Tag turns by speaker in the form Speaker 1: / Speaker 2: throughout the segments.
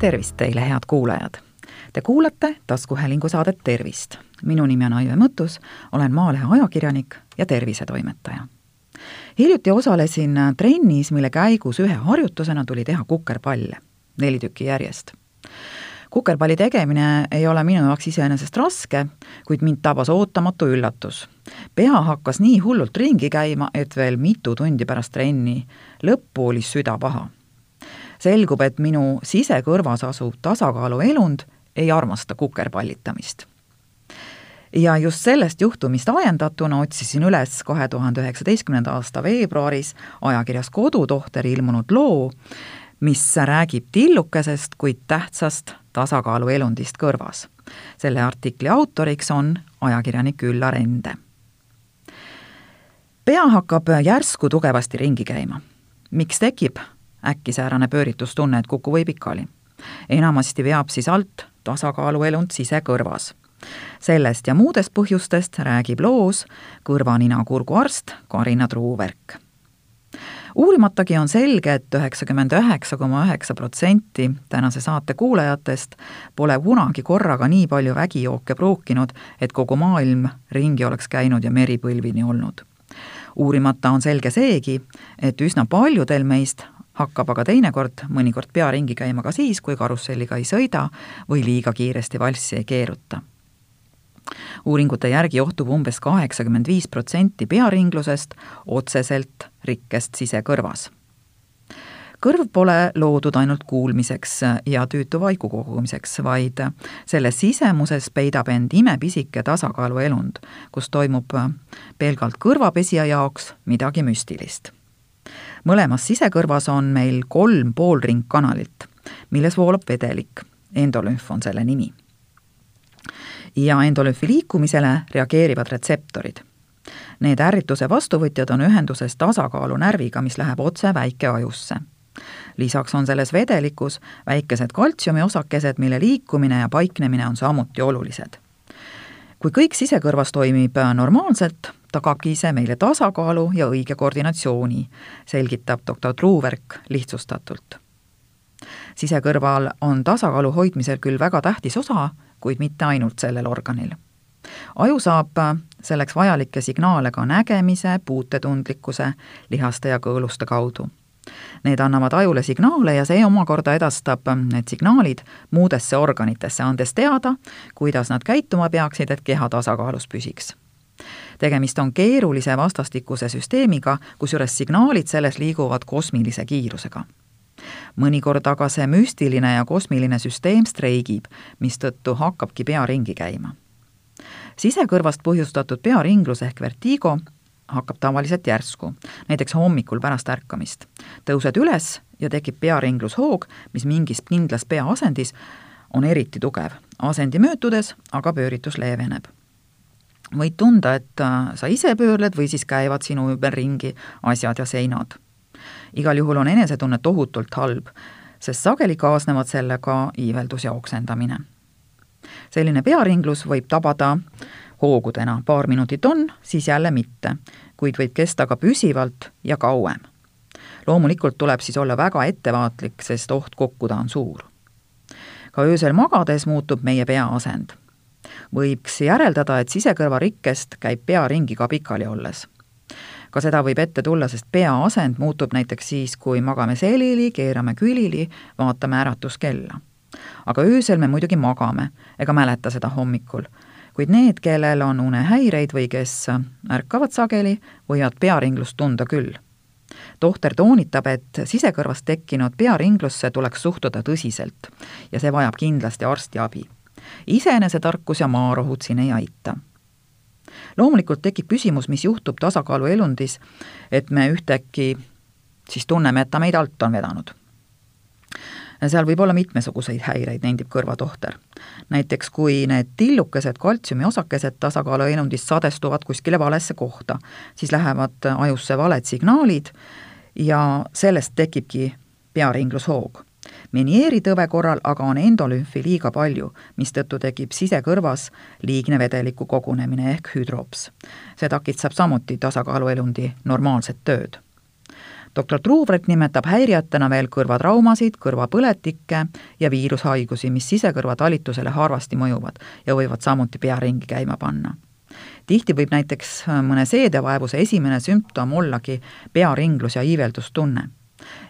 Speaker 1: tervist teile, head kuulajad! Te kuulate taskuhäälingu saadet Tervist. minu nimi on Aive Mõttus, olen Maalehe ajakirjanik ja tervisetoimetaja. hiljuti osalesin trennis, mille käigus ühe harjutusena tuli teha kukerpalle, neli tükki järjest. kukerpalli tegemine ei ole minu jaoks iseenesest raske, kuid mind tabas ootamatu üllatus. pea hakkas nii hullult ringi käima, et veel mitu tundi pärast trenni lõppu oli süda paha selgub, et minu sisekõrvas asuv tasakaaluelund ei armasta kukerpallitamist. ja just sellest juhtumist ajendatuna otsisin üles kahe tuhande üheksateistkümnenda aasta veebruaris ajakirjas Kodutohter ilmunud loo, mis räägib tillukesest, kuid tähtsast tasakaaluelundist kõrvas. selle artikli autoriks on ajakirjanik Üllar Ende. pea hakkab järsku tugevasti ringi käima. miks tekib äkisäärane pööritustunne, et kuku või pikali. enamasti veab siis alt tasakaaluelund sisekõrvas. sellest ja muudest põhjustest räägib loos kõrva-nina-kurguarst Karina Truuverk uurimatagi on selge et, et üheksakümmend üheksa koma üheksa protsenti tänase saate kuulajatest pole kunagi korraga nii palju vägijooke pruukinud, et kogu maailm ringi oleks käinud ja meri põlvini olnud. uurimata on selge seegi, et üsna paljudel meist hakkab aga teinekord mõnikord pea ringi käima ka siis, kui karusselliga ei sõida või liiga kiiresti valssi ei keeruta. uuringute järgi johtub umbes kaheksakümmend viis protsenti pearinglusest otseselt rikkest sisekõrvas. kõrv pole loodud ainult kuulmiseks ja tüütu vaiku kogumiseks, vaid selle sisemuses peidab end imepisike tasakaaluelund, kus toimub pelgalt kõrvapesija jaoks midagi müstilist mõlemas sisekõrvas on meil kolm poolringkanalit, milles voolab vedelik, endolümf on selle nimi. ja endolümfi liikumisele reageerivad retseptorid. Need ärrituse vastuvõtjad on ühenduses tasakaalunärviga, mis läheb otse väikeajusse lisaks on selles vedelikus väikesed kaltsiumiosakesed, mille liikumine ja paiknemine on samuti olulised. Kui kõik sisekõrvas toimib normaalselt, tagabki see meile tasakaalu ja õige koordinatsiooni, selgitab doktor Truuverk lihtsustatult. sisekõrval on tasakaalu hoidmisel küll väga tähtis osa, kuid mitte ainult sellel organil. aju saab selleks vajalikke signaale ka nägemise, puutetundlikkuse, lihaste ja kõõluste kaudu. Need annavad ajule signaale ja see omakorda edastab need signaalid muudesse organitesse, andes teada, kuidas nad käituma peaksid, et keha tasakaalus püsiks tegemist on keerulise vastastikuse süsteemiga, kusjuures signaalid selles liiguvad kosmilise kiirusega. mõnikord aga see müstiline ja kosmiline süsteem streigib, mistõttu hakkabki pea ringi käima. sisekõrvast põhjustatud pearinglus ehk vertigo hakkab tavaliselt järsku, näiteks hommikul pärast ärkamist. tõused üles ja tekib pearinglushoog, mis mingis kindlas peaasendis on eriti tugev. asendi möödudes aga pööritus leeveneb võid tunda, et äh, sa ise pöörled või siis käivad sinu ümber ringi asjad ja seinad. igal juhul on enesetunne tohutult halb, sest sageli kaasnevad sellega iiveldus ja oksendamine. selline pearinglus võib tabada hoogudena, paar minutit on, siis jälle mitte, kuid võib kesta ka püsivalt ja kauem. loomulikult tuleb siis olla väga ettevaatlik, sest oht kukkuda on suur. ka öösel magades muutub meie pea asend võiks järeldada, et sisekõrvarikkest käib pea ringi ka pikali olles. ka seda võib ette tulla, sest pea asend muutub näiteks siis, kui magame selili, keerame külili, vaatame äratuskella. aga öösel me muidugi magame ega mäleta seda hommikul kuid need, kellel on unehäireid või kes ärkavad sageli, võivad pearinglust tunda küll. tohter toonitab, et sisekõrvast tekkinud pearinglusse tuleks suhtuda tõsiselt ja see vajab kindlasti arstiabi iseenesetarkus ja maarohud siin ei aita. loomulikult tekib küsimus, mis juhtub tasakaaluelundis, et me ühtäkki siis tunneme, et ta meid alt on vedanud. Seal võib olla mitmesuguseid häireid, nendib kõrvatohter. näiteks kui need tillukesed kaltsiumiosakesed tasakaaluelundist sadestuvad kuskile valesse kohta, siis lähevad ajusse valed signaalid ja sellest tekibki pearinglushoog Menieeritõve korral aga on endolümfi liiga palju, mistõttu tekib sisekõrvas liigne vedeliku kogunemine ehk hüdrops. see takistab samuti tasakaaluelundi normaalset tööd. Doktor Truubret nimetab häirijatena veel kõrvatraumasid, kõrvapõletikke ja viirushaigusi, mis sisekõrva talitusele harvasti mõjuvad ja võivad samuti pea ringi käima panna. tihti võib näiteks mõne seedevaevuse esimene sümptom ollagi pearinglus ja iiveldustunne.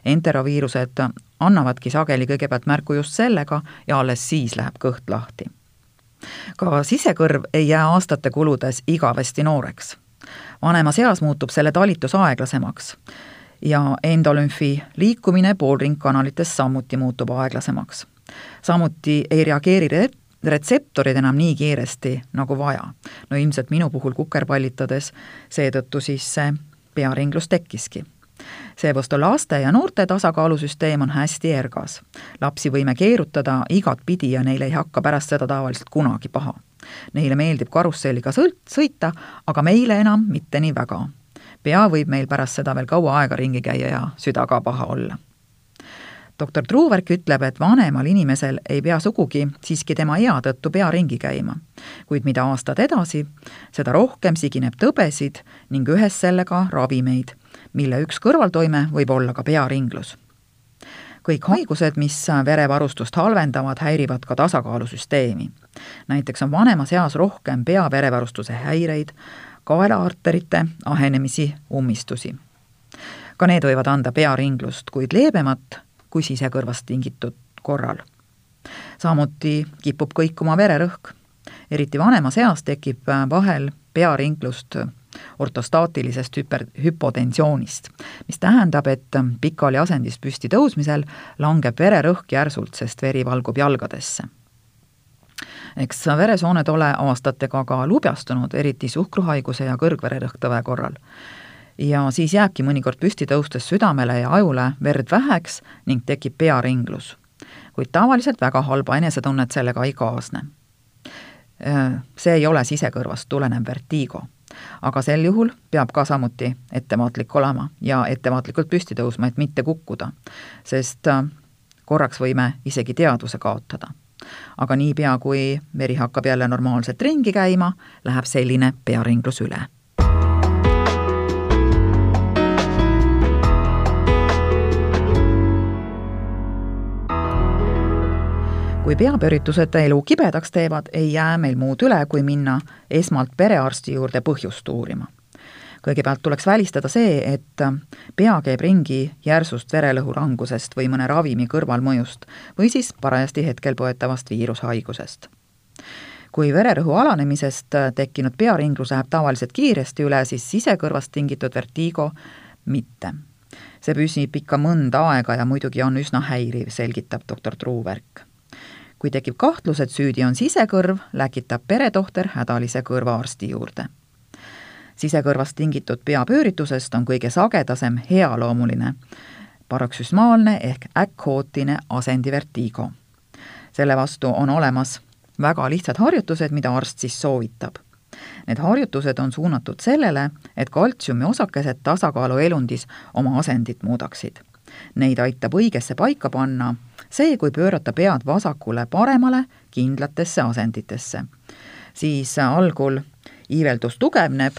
Speaker 1: enteroviirused annavadki sageli kõigepealt märku just sellega ja alles siis läheb kõht lahti. ka sisekõrv ei jää aastate kuludes igavesti nooreks vanemas eas muutub selle talitus aeglasemaks ja endolümfi liikumine poolringkanalites samuti muutub aeglasemaks. samuti ei reageeri re-, retseptorid enam nii kiiresti nagu vaja. no ilmselt minu puhul kukerpallitades seetõttu siis see pearinglus tekkiski seevastu laste ja noorte tasakaalusüsteem on hästi ergas. lapsi võime keerutada igatpidi ja neile ei hakka pärast seda tavaliselt kunagi paha. Neile meeldib karusselliga sõlt-, sõita, aga meile enam mitte nii väga pea võib meil pärast seda veel kaua aega ringi käia ja süda ka paha olla. doktor Truuverk ütleb, et vanemal inimesel ei pea sugugi siiski tema ea tõttu pea ringi käima. kuid mida aastad edasi, seda rohkem sigineb tõbesid ning ühes sellega ravimeid, mille üks kõrvaltoime võib olla ka pearinglus kõik haigused, mis verevarustust halvendavad, häirivad ka tasakaalusüsteemi. näiteks on vanemas eas rohkem pea-verevarustuse häireid, kaelaarterite ahenemisi, ummistusi. ka need võivad anda pearinglust, kuid leebemat kui sisekõrvast tingitud korral. samuti kipub kõikuma vererõhk. eriti vanemas eas tekib vahel pearinglust ortostaatilisest hüper, hüpotensioonist, mis tähendab, et pikali asendist püsti tõusmisel langeb vererõhk järsult, sest veri valgub jalgadesse eks veresooned ole aastatega ka lubjastunud, eriti suhkruhaiguse ja kõrgvererõhktõve korral. ja siis jääbki mõnikord püsti tõustes südamele ja ajule verd väheks ning tekib pearinglus. kuid tavaliselt väga halba enesetunnet sellega ei kaasne. See ei ole sisekõrvast tulenev vertiigo aga sel juhul peab ka samuti ettevaatlik olema ja ettevaatlikult püsti tõusma, et mitte kukkuda, sest korraks võime isegi teadvuse kaotada aga niipea, kui veri hakkab jälle normaalselt ringi käima, läheb selline pearinglus üle. Kui peapööritused elu kibedaks teevad, ei jää meil muud üle, kui minna esmalt perearsti juurde põhjust uurima kõigepealt tuleks välistada see, et pea käib ringi järsust verelõhu langusest või mõne ravimi kõrvalmõjust või siis parajasti hetkel põetavast viirushaigusest. kui vererõhu alanemisest tekkinud pearinglus läheb tavaliselt kiiresti üle, siis sisekõrvast tingitud vertiigo mitte. see püsib ikka mõnda aega ja muidugi on üsna häiriv, selgitab doktor Truuverk kui tekib kahtlus, et süüdi on sisekõrv, läkitab peretohter hädalise kõrvaarsti juurde sisekõrvast tingitud peapööritusest on kõige sagedasem healoomuline paroksüsmaalne ehk äkkhootine asendivertiigo. selle vastu on olemas väga lihtsad harjutused, mida arst siis soovitab. Need harjutused on suunatud sellele, et kaltsiumi osakesed tasakaalu elundis oma asendit muudaksid. Neid aitab õigesse paika panna see, kui pöörata pead vasakule paremale kindlatesse asenditesse. siis algul iiveldus tugevneb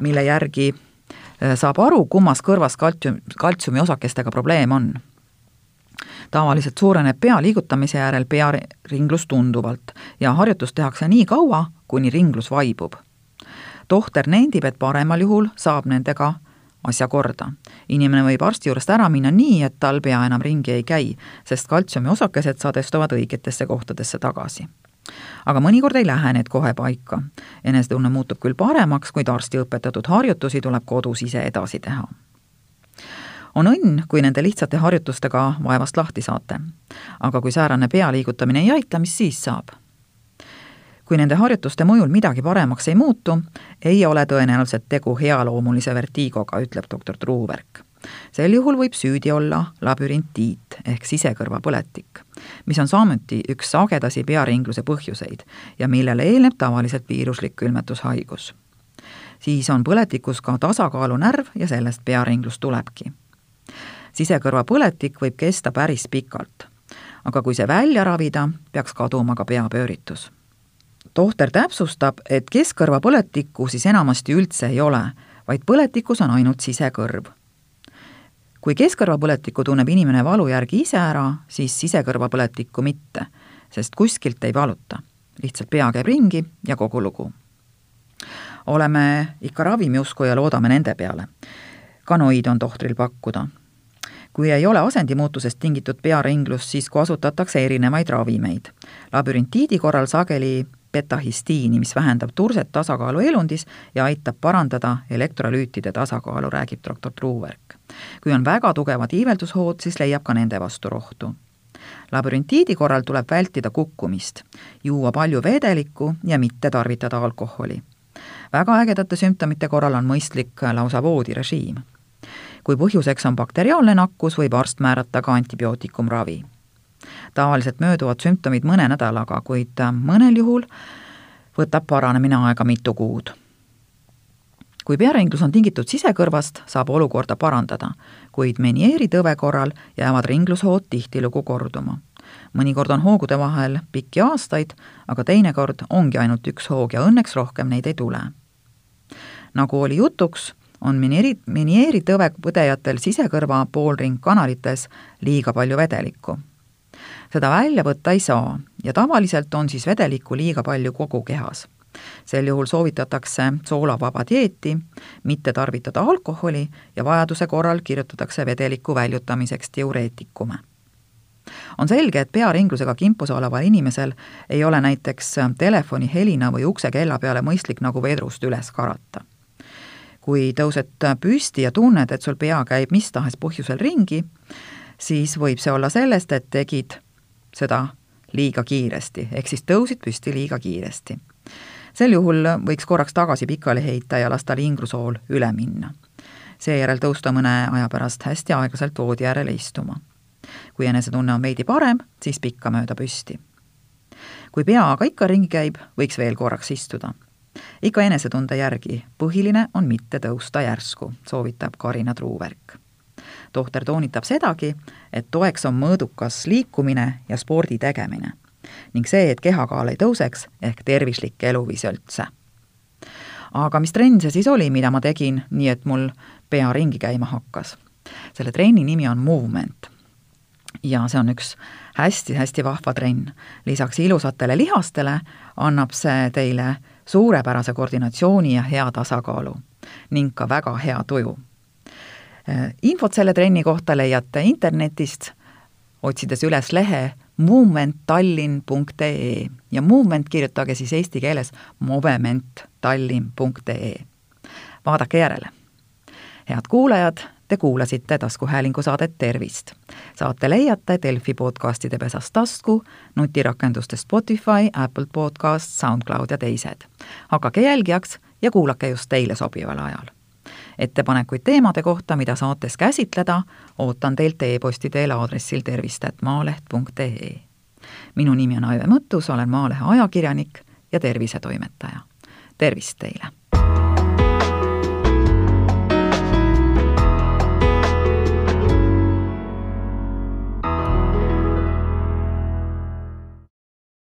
Speaker 1: mille järgi äh, saab aru, kummas kõrvas kaltsium, kaltsiumi osakestega probleem on. tavaliselt suureneb pea liigutamise järel pearinglus tunduvalt ja harjutust tehakse nii kaua, kuni ringlus vaibub. tohter nendib, et paremal juhul saab nendega asja korda. inimene võib arsti juurest ära minna nii, et tal pea enam ringi ei käi, sest kaltsiumi osakesed sadestuvad õigetesse kohtadesse tagasi aga mõnikord ei lähe need kohe paika. enesetunne muutub küll paremaks, kuid arsti õpetatud harjutusi tuleb kodus ise edasi teha. on õnn, kui nende lihtsate harjutustega vaevast lahti saate. aga kui säärane pea liigutamine ei aita, mis siis saab? kui nende harjutuste mõjul midagi paremaks ei muutu, ei ole tõenäoliselt tegu healoomulise vertiigoga, ütleb doktor Truuverk sel juhul võib süüdi olla labürintiit ehk sisekõrvapõletik, mis on samuti üks sagedasi pearingluse põhjuseid ja millele eelneb tavaliselt viiruslik külmetushaigus. siis on põletikus ka tasakaalunärv ja sellest pearinglus tulebki. sisekõrvapõletik võib kesta päris pikalt, aga kui see välja ravida, peaks kaduma ka peapööritus tohter täpsustab, et keskkõrvapõletikku siis enamasti üldse ei ole, vaid põletikus on ainult sisekõrv kui keskkõrvapõletikku tunneb inimene valu järgi ise ära, siis sisekõrvapõletikku mitte, sest kuskilt ei valuta. lihtsalt pea käib ringi ja kogu lugu. oleme ikka ravimiusku ja loodame nende peale. kanoid on tohtril pakkuda. kui ei ole asendimuutusest tingitud pearinglust, siis kasutatakse erinevaid ravimeid. labürintiidi korral sageli betahistiini, mis vähendab turset tasakaalu elundis ja aitab parandada elektrolüütide tasakaalu, räägib doktor Truuverk. kui on väga tugevad iiveldushood, siis leiab ka nende vastu rohtu. labürintiidi korral tuleb vältida kukkumist, juua palju vedelikku ja mitte tarvitada alkoholi. väga ägedate sümptomite korral on mõistlik lausa voodirežiim. kui põhjuseks on bakteriaalne nakkus, võib arst määrata ka antibiootikumravi tavaliselt mööduvad sümptomid mõne nädalaga, kuid äh, mõnel juhul võtab paranemine aega mitu kuud. kui pearinglus on tingitud sisekõrvast, saab olukorda parandada, kuid Menieri tõve korral jäävad ringlushood tihtilugu korduma. mõnikord on hoogude vahel pikki aastaid, aga teinekord ongi ainult üks hoog ja õnneks rohkem neid ei tule. nagu oli jutuks, on Menieri, Menieri tõve põdejatel sisekõrva poolringkanalites liiga palju vedelikku seda välja võtta ei saa ja tavaliselt on siis vedelikku liiga palju kogu kehas. sel juhul soovitatakse soolavaba dieeti, mitte tarvitada alkoholi ja vajaduse korral kirjutatakse vedeliku väljutamiseks diureetikume on selge, et pearinglusega kimpus oleval inimesel ei ole näiteks telefoni helina või uksekella peale mõistlik nagu vedrust üles karata. kui tõused püsti ja tunned, et sul pea käib mis tahes põhjusel ringi, siis võib see olla sellest, et tegid seda liiga kiiresti, ehk siis tõusid püsti liiga kiiresti. sel juhul võiks korraks tagasi pikali heita ja lasta lingrusool üle minna. seejärel tõusta mõne aja pärast hästi aeglaselt voodi äärele istuma. kui enesetunne on veidi parem, siis pikkamööda püsti. kui pea aga ikka ringi käib, võiks veel korraks istuda. ikka enesetunde järgi, põhiline on mitte tõusta järsku, soovitab Karina Truuverk tohter toonitab sedagi, et toeks on mõõdukas liikumine ja spordi tegemine ning see, et kehakaal ei tõuseks, ehk tervislik eluviis üldse. aga mis trenn see siis oli, mida ma tegin, nii et mul pea ringi käima hakkas? selle trenni nimi on Movement. ja see on üks hästi-hästi vahva trenn. lisaks ilusatele lihastele annab see teile suurepärase koordinatsiooni ja hea tasakaalu ning ka väga hea tuju infot selle trenni kohta leiate internetist, otsides üles lehe movementtallinn.ee ja movement kirjutage siis eesti keeles movementtallinn.ee. vaadake järele. head kuulajad, te kuulasite taskuhäälingu saadet Tervist. saate leiate Delfi podcastide pesast tasku, nutirakenduste Spotify, Apple Podcast, SoundCloud ja teised. hakake jälgijaks ja kuulake just teile sobival ajal ettepanekuid teemade kohta, mida saates käsitleda, ootan teilt e-posti teel aadressil tervist.maaleht.ee. minu nimi on Aive Mõttus, olen Maalehe ajakirjanik ja tervisetoimetaja. tervist teile!